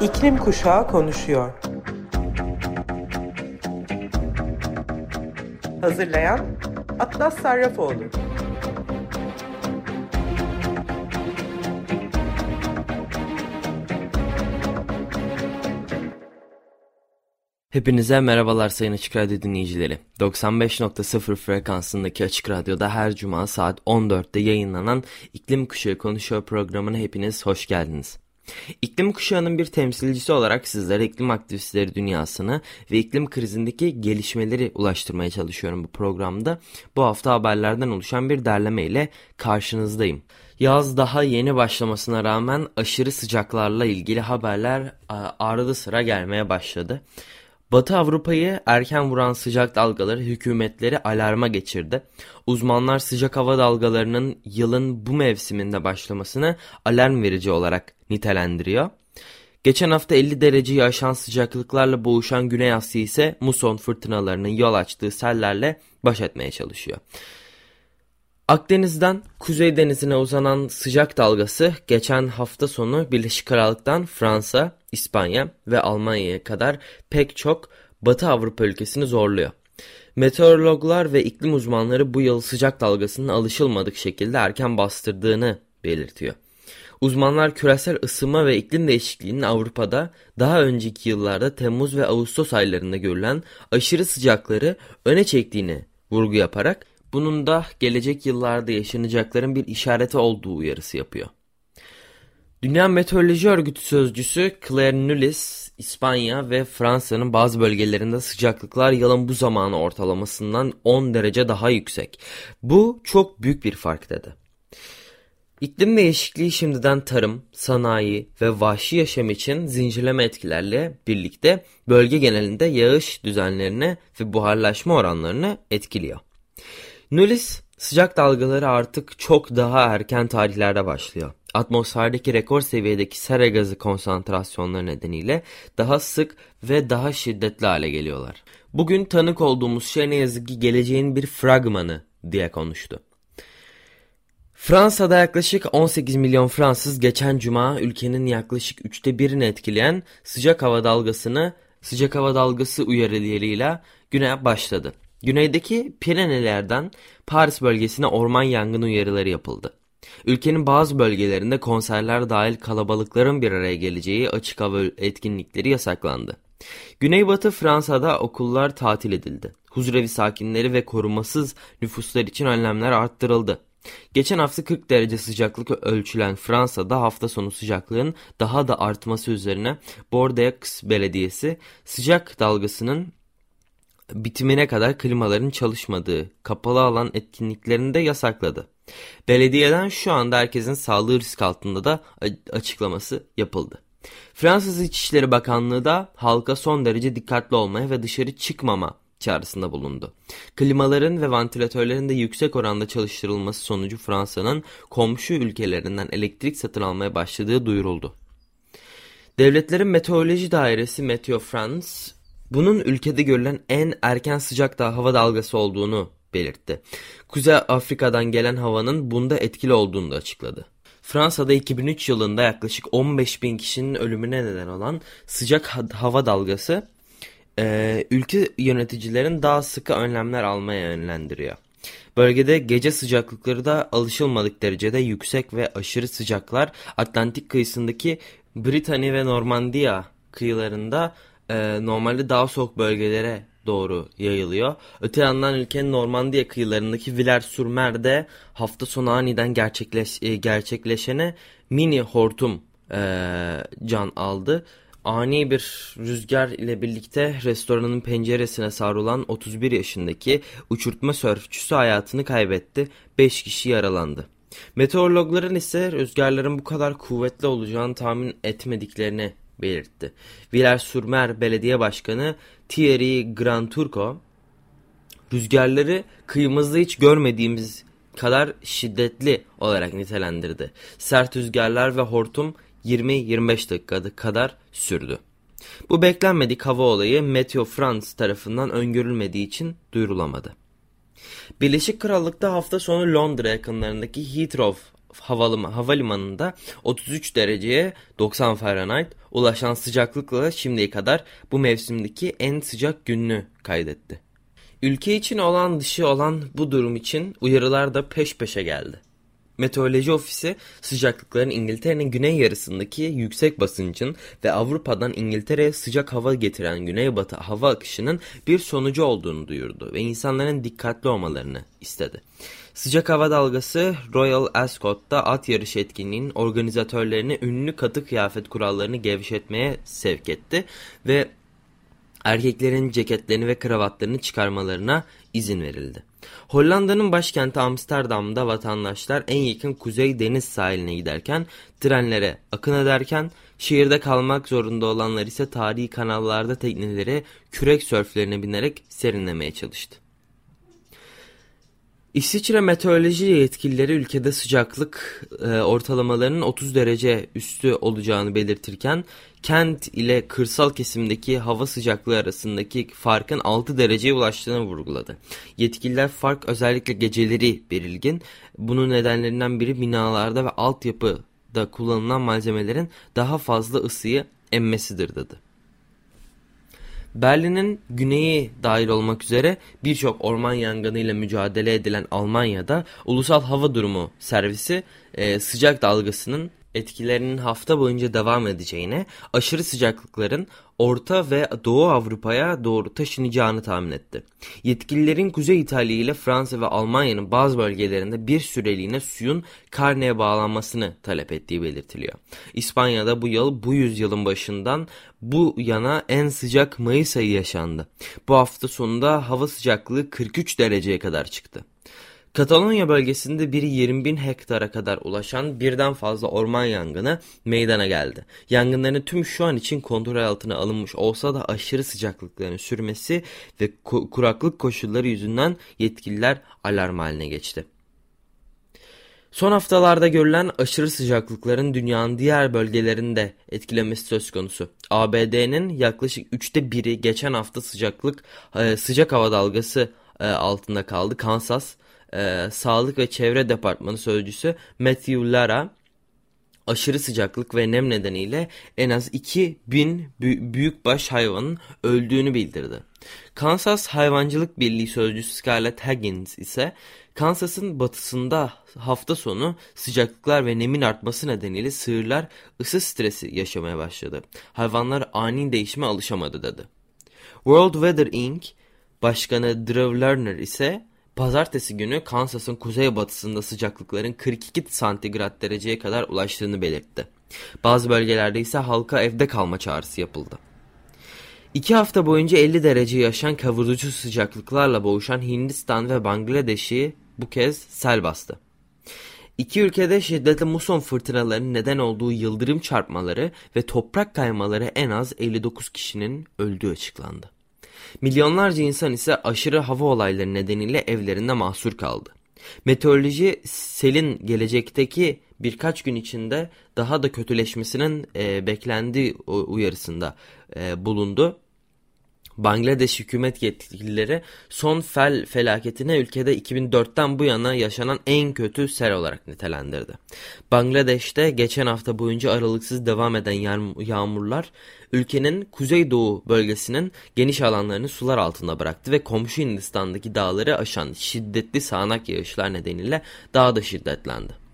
İklim Kuşağı konuşuyor. Hazırlayan Atlas Sarrafoğlu. Hepinize merhabalar Sayın Açık Radyo dinleyicileri. 95.0 frekansındaki Açık Radyo'da her cuma saat 14'te yayınlanan İklim Kuşağı Konuşuyor programına hepiniz hoş geldiniz. İklim kuşağının bir temsilcisi olarak sizlere iklim aktivistleri dünyasını ve iklim krizindeki gelişmeleri ulaştırmaya çalışıyorum bu programda. Bu hafta haberlerden oluşan bir derleme ile karşınızdayım. Yaz daha yeni başlamasına rağmen aşırı sıcaklarla ilgili haberler arada sıra gelmeye başladı. Batı Avrupa'yı erken vuran sıcak dalgaları hükümetleri alarma geçirdi. Uzmanlar sıcak hava dalgalarının yılın bu mevsiminde başlamasını alarm verici olarak nitelendiriyor. Geçen hafta 50 dereceyi aşan sıcaklıklarla boğuşan Güney Asya ise muson fırtınalarının yol açtığı sellerle baş etmeye çalışıyor. Akdeniz'den Kuzey Denizi'ne uzanan sıcak dalgası geçen hafta sonu Birleşik Krallık'tan Fransa, İspanya ve Almanya'ya kadar pek çok Batı Avrupa ülkesini zorluyor. Meteorologlar ve iklim uzmanları bu yıl sıcak dalgasının alışılmadık şekilde erken bastırdığını belirtiyor. Uzmanlar küresel ısınma ve iklim değişikliğinin Avrupa'da daha önceki yıllarda Temmuz ve Ağustos aylarında görülen aşırı sıcakları öne çektiğini vurgu yaparak bunun da gelecek yıllarda yaşanacakların bir işareti olduğu uyarısı yapıyor. Dünya Meteoroloji Örgütü sözcüsü Claire Nulis, İspanya ve Fransa'nın bazı bölgelerinde sıcaklıklar yılın bu zamanı ortalamasından 10 derece daha yüksek. Bu çok büyük bir fark dedi. İklim değişikliği şimdiden tarım, sanayi ve vahşi yaşam için zincirleme etkilerle birlikte bölge genelinde yağış düzenlerini ve buharlaşma oranlarını etkiliyor. Nulis sıcak dalgaları artık çok daha erken tarihlerde başlıyor. Atmosferdeki rekor seviyedeki sera gazı konsantrasyonları nedeniyle daha sık ve daha şiddetli hale geliyorlar. Bugün tanık olduğumuz şey ne yazık ki geleceğin bir fragmanı diye konuştu. Fransa'da yaklaşık 18 milyon Fransız geçen cuma ülkenin yaklaşık üçte birini etkileyen sıcak hava dalgasını sıcak hava dalgası uyarılarıyla güne başladı. Güneydeki Pirenelerden Paris bölgesine orman yangını uyarıları yapıldı. Ülkenin bazı bölgelerinde konserler dahil kalabalıkların bir araya geleceği açık hava etkinlikleri yasaklandı. Güneybatı Fransa'da okullar tatil edildi. Huzurevi sakinleri ve korumasız nüfuslar için önlemler arttırıldı. Geçen hafta 40 derece sıcaklık ölçülen Fransa'da hafta sonu sıcaklığın daha da artması üzerine Bordeaux Belediyesi sıcak dalgasının bitimine kadar klimaların çalışmadığı kapalı alan etkinliklerini de yasakladı. Belediyeden şu anda herkesin sağlığı risk altında da açıklaması yapıldı. Fransız İçişleri Bakanlığı da halka son derece dikkatli olmaya ve dışarı çıkmama çağrısında bulundu. Klimaların ve vantilatörlerin de yüksek oranda çalıştırılması sonucu Fransa'nın komşu ülkelerinden elektrik satın almaya başladığı duyuruldu. Devletlerin Meteoroloji Dairesi Meteo France bunun ülkede görülen en erken sıcak da hava dalgası olduğunu belirtti. Kuzey Afrika'dan gelen havanın bunda etkili olduğunu da açıkladı. Fransa'da 2003 yılında yaklaşık 15 bin kişinin ölümüne neden olan sıcak hava dalgası e, ülke yöneticilerin daha sıkı önlemler almaya yönlendiriyor. Bölgede gece sıcaklıkları da alışılmadık derecede yüksek ve aşırı sıcaklar Atlantik kıyısındaki Britanya ve Normandiya kıyılarında e, normalde daha soğuk bölgelere doğru yayılıyor. Öte yandan ülkenin Normandiya kıyılarındaki Villers-sur-Mer'de hafta sonu aniden gerçekleş, e, gerçekleşene mini hortum e, can aldı. Ani bir rüzgar ile birlikte restoranın penceresine sarılan 31 yaşındaki uçurtma sörfçüsü hayatını kaybetti. 5 kişi yaralandı. Meteorologların ise rüzgarların bu kadar kuvvetli olacağını tahmin etmediklerini belirtti. Villers-sur-Mer Belediye Başkanı Thierry Granturco, rüzgarları kıyımızda hiç görmediğimiz kadar şiddetli olarak nitelendirdi. Sert rüzgarlar ve hortum 20-25 dakika kadar sürdü. Bu beklenmedik hava olayı Meteo France tarafından öngörülmediği için duyurulamadı. Birleşik Krallık'ta hafta sonu Londra yakınlarındaki Heathrow havalimanında 33 dereceye 90 Fahrenheit, ulaşan sıcaklıkla şimdiye kadar bu mevsimdeki en sıcak gününü kaydetti. Ülke için olan dışı olan bu durum için uyarılar da peş peşe geldi. Meteoroloji Ofisi sıcaklıkların İngiltere'nin güney yarısındaki yüksek basıncın ve Avrupa'dan İngiltere'ye sıcak hava getiren güneybatı hava akışının bir sonucu olduğunu duyurdu ve insanların dikkatli olmalarını istedi. Sıcak hava dalgası Royal Ascot'ta at yarışı etkinliğinin organizatörlerini ünlü katı kıyafet kurallarını gevşetmeye sevk etti ve erkeklerin ceketlerini ve kravatlarını çıkarmalarına izin verildi. Hollanda'nın başkenti Amsterdam'da vatandaşlar en yakın kuzey deniz sahiline giderken trenlere akın ederken şehirde kalmak zorunda olanlar ise tarihi kanallarda tekneleri kürek sörflerine binerek serinlemeye çalıştı. İsviçre meteoroloji yetkilileri ülkede sıcaklık e, ortalamalarının 30 derece üstü olacağını belirtirken kent ile kırsal kesimdeki hava sıcaklığı arasındaki farkın 6 dereceye ulaştığını vurguladı. Yetkililer fark özellikle geceleri belirgin. Bunun nedenlerinden biri binalarda ve altyapıda kullanılan malzemelerin daha fazla ısıyı emmesidir dedi. Berlin'in güneyi dahil olmak üzere birçok orman yangınıyla mücadele edilen Almanya'da Ulusal Hava Durumu Servisi e, sıcak dalgasının etkilerinin hafta boyunca devam edeceğine, aşırı sıcaklıkların Orta ve Doğu Avrupa'ya doğru taşınacağını tahmin etti. Yetkililerin Kuzey İtalya ile Fransa ve Almanya'nın bazı bölgelerinde bir süreliğine suyun karneye bağlanmasını talep ettiği belirtiliyor. İspanya'da bu yıl bu yüzyılın başından bu yana en sıcak Mayıs ayı yaşandı. Bu hafta sonunda hava sıcaklığı 43 dereceye kadar çıktı. Katalonya bölgesinde bir 20 bin hektara kadar ulaşan birden fazla orman yangını meydana geldi. Yangınların tüm şu an için kontrol altına alınmış olsa da aşırı sıcaklıkların sürmesi ve kuraklık koşulları yüzünden yetkililer alarm haline geçti. Son haftalarda görülen aşırı sıcaklıkların dünyanın diğer bölgelerinde etkilemesi söz konusu. ABD'nin yaklaşık üçte biri geçen hafta sıcaklık e, sıcak hava dalgası e, altında kaldı. Kansas, e, Sağlık ve Çevre Departmanı Sözcüsü Matthew Lara aşırı sıcaklık ve nem nedeniyle en az 2000 büyükbaş hayvanın öldüğünü bildirdi. Kansas Hayvancılık Birliği Sözcüsü Scarlett Higgins ise Kansas'ın batısında hafta sonu sıcaklıklar ve nemin artması nedeniyle sığırlar ısı stresi yaşamaya başladı. Hayvanlar ani değişime alışamadı dedi. World Weather Inc. Başkanı Drew Lerner ise Pazartesi günü Kansas'ın kuzeybatısında sıcaklıkların 42 santigrat dereceye kadar ulaştığını belirtti. Bazı bölgelerde ise halka evde kalma çağrısı yapıldı. İki hafta boyunca 50 derece yaşayan kavurucu sıcaklıklarla boğuşan Hindistan ve Bangladeş'i bu kez sel bastı. İki ülkede şiddetli muson fırtınalarının neden olduğu yıldırım çarpmaları ve toprak kaymaları en az 59 kişinin öldüğü açıklandı. Milyonlarca insan ise aşırı hava olayları nedeniyle evlerinde mahsur kaldı. Meteoroloji selin gelecekteki birkaç gün içinde daha da kötüleşmesinin e, beklendiği uyarısında e, bulundu. Bangladeş hükümet yetkilileri son fel felaketine ülkede 2004'ten bu yana yaşanan en kötü sel olarak nitelendirdi. Bangladeş'te geçen hafta boyunca aralıksız devam eden yağmurlar ülkenin kuzeydoğu bölgesinin geniş alanlarını sular altında bıraktı ve komşu Hindistan'daki dağları aşan şiddetli sağanak yağışlar nedeniyle daha da şiddetlendi.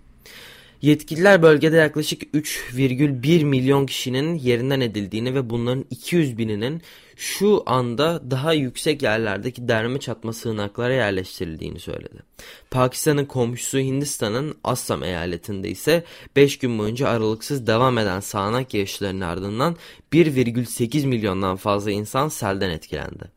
Yetkililer bölgede yaklaşık 3,1 milyon kişinin yerinden edildiğini ve bunların 200 bininin şu anda daha yüksek yerlerdeki derme çatma sığınaklara yerleştirildiğini söyledi. Pakistan'ın komşusu Hindistan'ın Assam eyaletinde ise 5 gün boyunca aralıksız devam eden sağanak yağışların ardından 1,8 milyondan fazla insan selden etkilendi.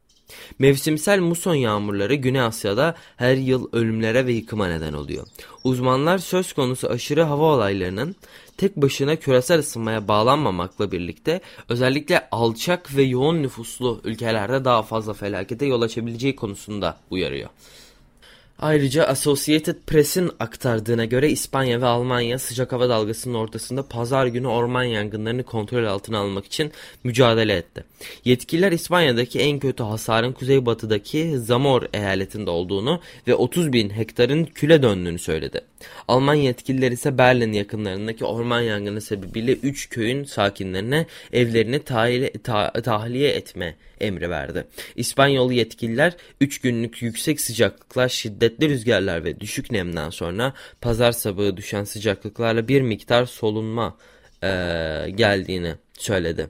Mevsimsel muson yağmurları Güney Asya'da her yıl ölümlere ve yıkıma neden oluyor. Uzmanlar söz konusu aşırı hava olaylarının tek başına küresel ısınmaya bağlanmamakla birlikte özellikle alçak ve yoğun nüfuslu ülkelerde daha fazla felakete yol açabileceği konusunda uyarıyor. Ayrıca Associated Press'in aktardığına göre İspanya ve Almanya sıcak hava dalgasının ortasında pazar günü orman yangınlarını kontrol altına almak için mücadele etti. Yetkililer İspanya'daki en kötü hasarın kuzeybatıdaki Zamor eyaletinde olduğunu ve 30 bin hektarın küle döndüğünü söyledi. Alman yetkililer ise Berlin yakınlarındaki orman yangını sebebiyle 3 köyün sakinlerine evlerini tahliye, ta, tahliye etme emri verdi. İspanyol yetkililer 3 günlük yüksek sıcaklıklar, şiddetli rüzgarlar ve düşük nemden sonra pazar sabahı düşen sıcaklıklarla bir miktar solunma e, geldiğini söyledi.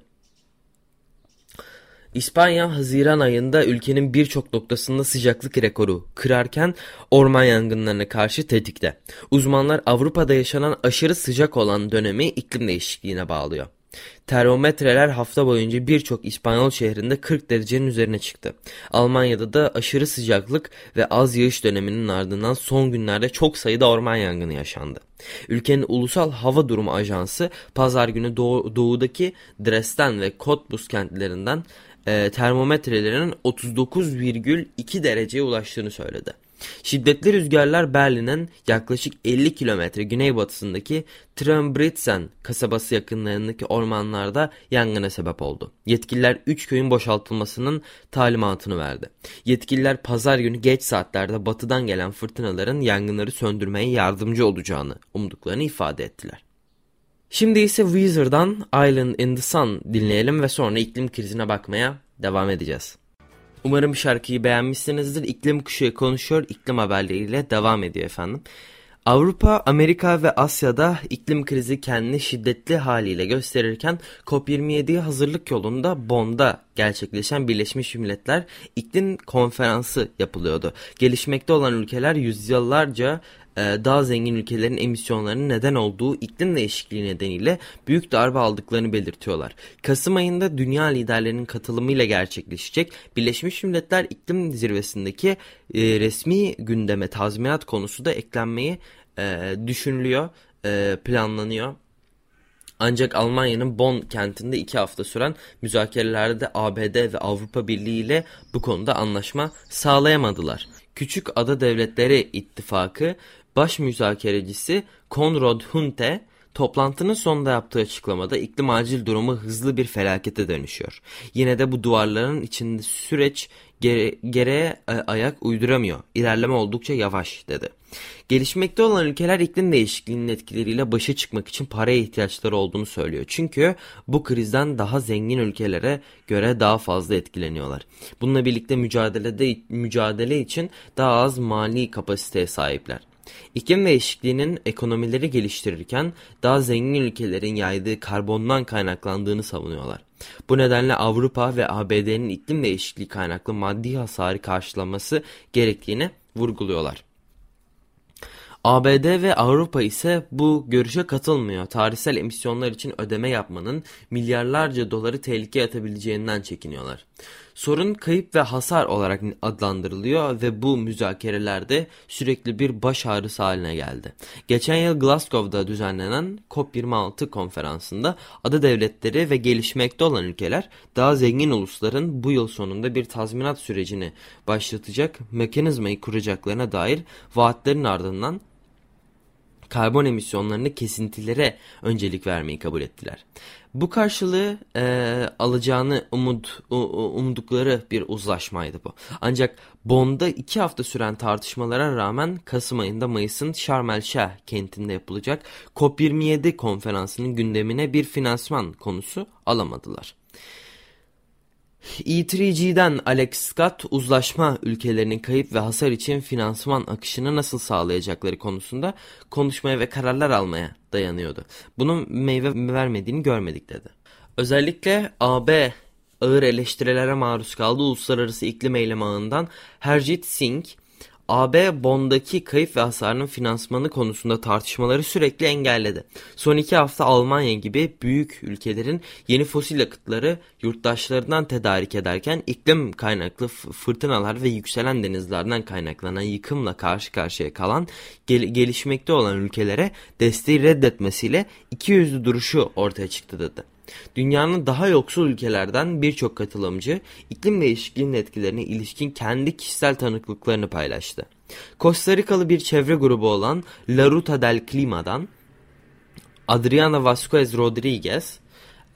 İspanya Haziran ayında ülkenin birçok noktasında sıcaklık rekoru kırarken orman yangınlarına karşı tetikte. Uzmanlar Avrupa'da yaşanan aşırı sıcak olan dönemi iklim değişikliğine bağlıyor. Termometreler hafta boyunca birçok İspanyol şehrinde 40 derecenin üzerine çıktı. Almanya'da da aşırı sıcaklık ve az yağış döneminin ardından son günlerde çok sayıda orman yangını yaşandı. Ülkenin Ulusal Hava Durumu Ajansı pazar günü doğu, doğudaki Dresden ve Cottbus kentlerinden e, termometrelerin 39,2 dereceye ulaştığını söyledi. Şiddetli rüzgarlar Berlin'in yaklaşık 50 kilometre güneybatısındaki Trembritzen kasabası yakınlarındaki ormanlarda yangına sebep oldu. Yetkililer 3 köyün boşaltılmasının talimatını verdi. Yetkililer pazar günü geç saatlerde batıdan gelen fırtınaların yangınları söndürmeye yardımcı olacağını umduklarını ifade ettiler. Şimdi ise Weezer'dan Island in the Sun dinleyelim ve sonra iklim krizine bakmaya devam edeceğiz. Umarım şarkıyı beğenmişsinizdir. İklim kuşağı konuşuyor, iklim haberleriyle devam ediyor efendim. Avrupa, Amerika ve Asya'da iklim krizi kendini şiddetli haliyle gösterirken COP27'ye hazırlık yolunda Bonn'da gerçekleşen Birleşmiş Milletler İklim Konferansı yapılıyordu. Gelişmekte olan ülkeler yüzyıllarca daha zengin ülkelerin emisyonlarının neden olduğu iklim değişikliği nedeniyle büyük darbe aldıklarını belirtiyorlar. Kasım ayında dünya liderlerinin katılımıyla gerçekleşecek Birleşmiş Milletler İklim Zirvesi'ndeki e, resmi gündeme tazminat konusu da eklenmeyi e, düşünülüyor, planlanıyor. Ancak Almanya'nın Bonn kentinde iki hafta süren müzakerelerde ABD ve Avrupa Birliği ile bu konuda anlaşma sağlayamadılar. Küçük Ada Devletleri İttifakı baş müzakerecisi Konrad Hunte toplantının sonunda yaptığı açıklamada iklim acil durumu hızlı bir felakete dönüşüyor. Yine de bu duvarların içinde süreç gere gereğe e, ayak uyduramıyor. İlerleme oldukça yavaş dedi. Gelişmekte olan ülkeler iklim değişikliğinin etkileriyle başa çıkmak için paraya ihtiyaçları olduğunu söylüyor. Çünkü bu krizden daha zengin ülkelere göre daha fazla etkileniyorlar. Bununla birlikte mücadelede mücadele için daha az mali kapasiteye sahipler. İklim değişikliğinin ekonomileri geliştirirken daha zengin ülkelerin yaydığı karbondan kaynaklandığını savunuyorlar. Bu nedenle Avrupa ve ABD'nin iklim değişikliği kaynaklı maddi hasarı karşılaması gerektiğini vurguluyorlar. ABD ve Avrupa ise bu görüşe katılmıyor. Tarihsel emisyonlar için ödeme yapmanın milyarlarca doları tehlikeye atabileceğinden çekiniyorlar. Sorun kayıp ve hasar olarak adlandırılıyor ve bu müzakerelerde sürekli bir baş ağrısı haline geldi. Geçen yıl Glasgow'da düzenlenen COP26 konferansında ada devletleri ve gelişmekte olan ülkeler daha zengin ulusların bu yıl sonunda bir tazminat sürecini başlatacak mekanizmayı kuracaklarına dair vaatlerin ardından karbon emisyonlarını kesintilere öncelik vermeyi kabul ettiler. Bu karşılığı e, alacağını umut, umdukları bir uzlaşmaydı bu. Ancak Bond'da iki hafta süren tartışmalara rağmen Kasım ayında Mayıs'ın Sheikh kentinde yapılacak COP27 konferansının gündemine bir finansman konusu alamadılar. E3G'den Alex Scott uzlaşma ülkelerinin kayıp ve hasar için finansman akışını nasıl sağlayacakları konusunda konuşmaya ve kararlar almaya dayanıyordu. Bunun meyve vermediğini görmedik dedi. Özellikle AB ağır eleştirilere maruz kaldı uluslararası iklim eylem ağından Herjit Singh AB Bond'daki kayıp ve hasarının finansmanı konusunda tartışmaları sürekli engelledi. Son iki hafta Almanya gibi büyük ülkelerin yeni fosil yakıtları yurttaşlarından tedarik ederken iklim kaynaklı fırtınalar ve yükselen denizlerden kaynaklanan yıkımla karşı karşıya kalan gel gelişmekte olan ülkelere desteği reddetmesiyle iki yüzlü duruşu ortaya çıktı dedi. Dünyanın daha yoksul ülkelerden birçok katılımcı iklim değişikliğinin etkilerine ilişkin kendi kişisel tanıklıklarını paylaştı. Costa Rikalı bir çevre grubu olan La Ruta del Clima'dan Adriana Vasquez Rodriguez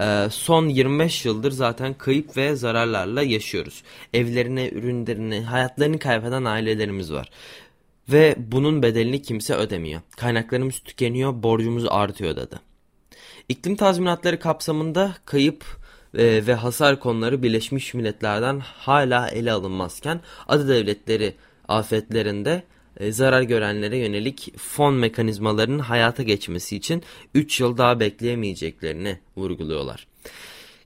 e, son 25 yıldır zaten kayıp ve zararlarla yaşıyoruz. Evlerini, ürünlerini, hayatlarını kaybeden ailelerimiz var. Ve bunun bedelini kimse ödemiyor. Kaynaklarımız tükeniyor, borcumuz artıyor dedi. İklim tazminatları kapsamında kayıp e, ve hasar konuları Birleşmiş Milletler'den hala ele alınmazken adı devletleri afetlerinde e, zarar görenlere yönelik fon mekanizmalarının hayata geçmesi için 3 yıl daha bekleyemeyeceklerini vurguluyorlar.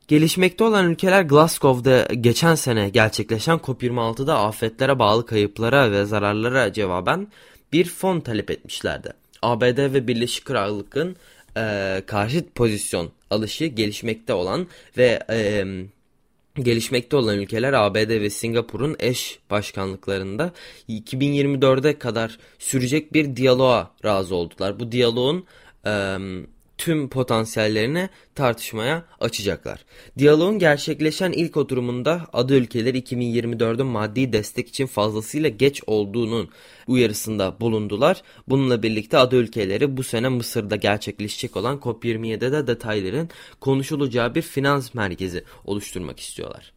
Gelişmekte olan ülkeler Glasgow'da geçen sene gerçekleşen COP26'da afetlere bağlı kayıplara ve zararlara cevaben bir fon talep etmişlerdi. ABD ve Birleşik Krallık'ın e, karşıt pozisyon alışı gelişmekte olan ve e, gelişmekte olan ülkeler ABD ve Singapur'un eş başkanlıklarında 2024'e kadar sürecek bir diyaloğa razı oldular. Bu diyaloğun e, tüm potansiyellerini tartışmaya açacaklar. Diyaloğun gerçekleşen ilk oturumunda adı ülkeler 2024'ün maddi destek için fazlasıyla geç olduğunun uyarısında bulundular. Bununla birlikte adı ülkeleri bu sene Mısır'da gerçekleşecek olan COP27'de detayların konuşulacağı bir finans merkezi oluşturmak istiyorlar.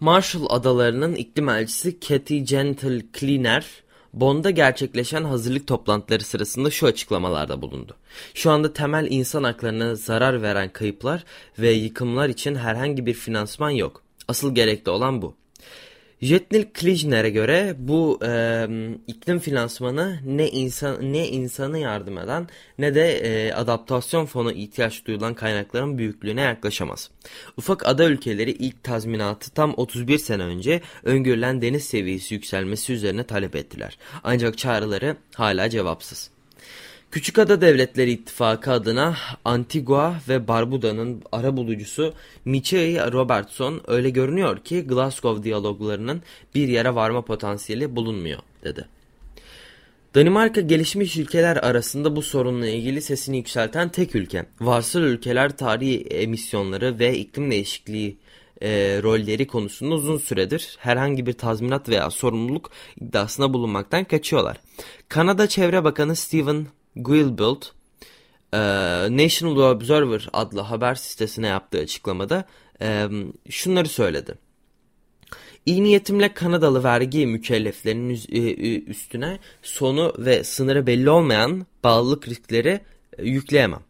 Marshall Adaları'nın iklim elçisi Cathy Gentle Cleaner Bond'da gerçekleşen hazırlık toplantıları sırasında şu açıklamalarda bulundu. Şu anda temel insan haklarına zarar veren kayıplar ve yıkımlar için herhangi bir finansman yok. Asıl gerekli olan bu. Jetnil Klijner'e göre bu e, iklim finansmanı ne insan ne insanı yardım eden ne de e, adaptasyon fonu ihtiyaç duyulan kaynakların büyüklüğüne yaklaşamaz. Ufak ada ülkeleri ilk tazminatı tam 31 sene önce öngörülen deniz seviyesi yükselmesi üzerine talep ettiler. Ancak çağrıları hala cevapsız. Küçükada Devletleri İttifakı adına Antigua ve Barbuda'nın arabulucusu Michel Robertson öyle görünüyor ki Glasgow diyaloglarının bir yere varma potansiyeli bulunmuyor dedi. Danimarka gelişmiş ülkeler arasında bu sorunla ilgili sesini yükselten tek ülke. Varsıl ülkeler tarihi emisyonları ve iklim değişikliği e, rolleri konusunda uzun süredir herhangi bir tazminat veya sorumluluk iddiasına bulunmaktan kaçıyorlar. Kanada Çevre Bakanı Stephen Guilbeault e, National Observer adlı haber sitesine yaptığı açıklamada e, şunları söyledi. İyi niyetimle Kanadalı vergi mükelleflerinin e, üstüne sonu ve sınırı belli olmayan bağlılık riskleri yükleyemem.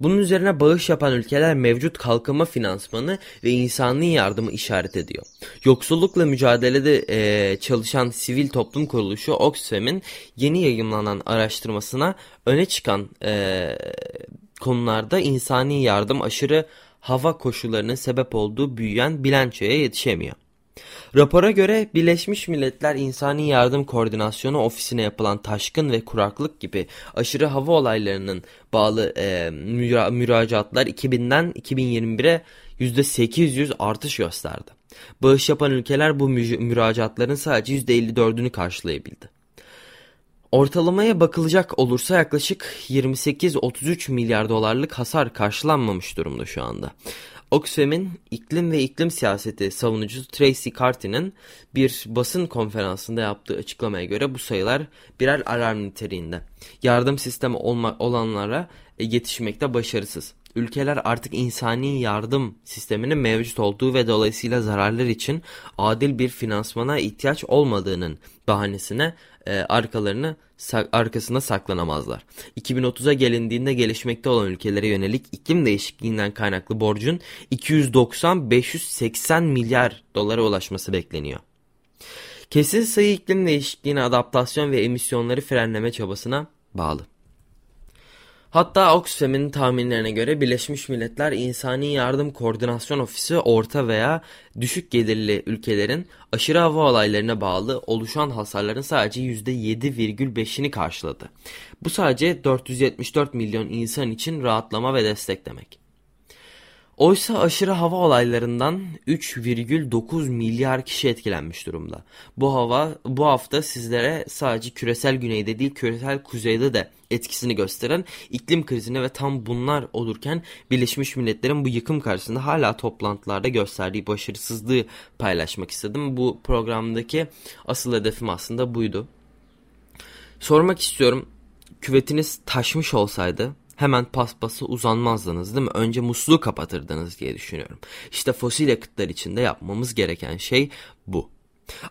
Bunun üzerine bağış yapan ülkeler mevcut kalkınma finansmanı ve insani yardımı işaret ediyor. Yoksullukla mücadelede e, çalışan sivil toplum kuruluşu Oxfam'in yeni yayınlanan araştırmasına öne çıkan e, konularda insani yardım aşırı hava koşullarının sebep olduğu büyüyen bilançoya yetişemiyor. Rapora göre Birleşmiş Milletler İnsani Yardım Koordinasyonu Ofisi'ne yapılan taşkın ve kuraklık gibi aşırı hava olaylarının bağlı e, müra müracaatlar 2000'den 2021'e %800 artış gösterdi. Bağış yapan ülkeler bu mü müracaatların sadece %54'ünü karşılayabildi. Ortalamaya bakılacak olursa yaklaşık 28-33 milyar dolarlık hasar karşılanmamış durumda şu anda. Oxfam'in iklim ve iklim siyaseti savunucusu Tracy Carty'nin bir basın konferansında yaptığı açıklamaya göre bu sayılar birer alarm niteliğinde. Yardım sistemi olma, olanlara yetişmekte başarısız. Ülkeler artık insani yardım sisteminin mevcut olduğu ve dolayısıyla zararlar için adil bir finansmana ihtiyaç olmadığının bahanesine e, arkalarını arkasında saklanamazlar. 2030'a gelindiğinde gelişmekte olan ülkelere yönelik iklim değişikliğinden kaynaklı borcun 290-580 milyar dolara ulaşması bekleniyor. Kesin sayı iklim değişikliğine adaptasyon ve emisyonları frenleme çabasına bağlı. Hatta Oxfam'in tahminlerine göre Birleşmiş Milletler İnsani Yardım Koordinasyon Ofisi orta veya düşük gelirli ülkelerin aşırı hava olaylarına bağlı oluşan hasarların sadece %7,5'ini karşıladı. Bu sadece 474 milyon insan için rahatlama ve destek demek. Oysa aşırı hava olaylarından 3,9 milyar kişi etkilenmiş durumda. Bu hava bu hafta sizlere sadece küresel güneyde değil küresel kuzeyde de etkisini gösteren iklim krizini ve tam bunlar olurken Birleşmiş Milletler'in bu yıkım karşısında hala toplantılarda gösterdiği başarısızlığı paylaşmak istedim. Bu programdaki asıl hedefim aslında buydu. Sormak istiyorum. Küvetiniz taşmış olsaydı hemen paspası uzanmazdınız değil mi? Önce musluğu kapatırdınız diye düşünüyorum. İşte fosil yakıtlar içinde yapmamız gereken şey bu.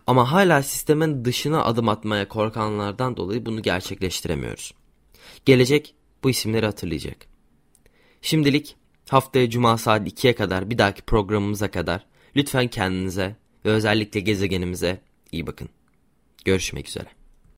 Ama hala sistemin dışına adım atmaya korkanlardan dolayı bunu gerçekleştiremiyoruz. Gelecek bu isimleri hatırlayacak. Şimdilik haftaya cuma saat 2'ye kadar bir dahaki programımıza kadar lütfen kendinize ve özellikle gezegenimize iyi bakın. Görüşmek üzere.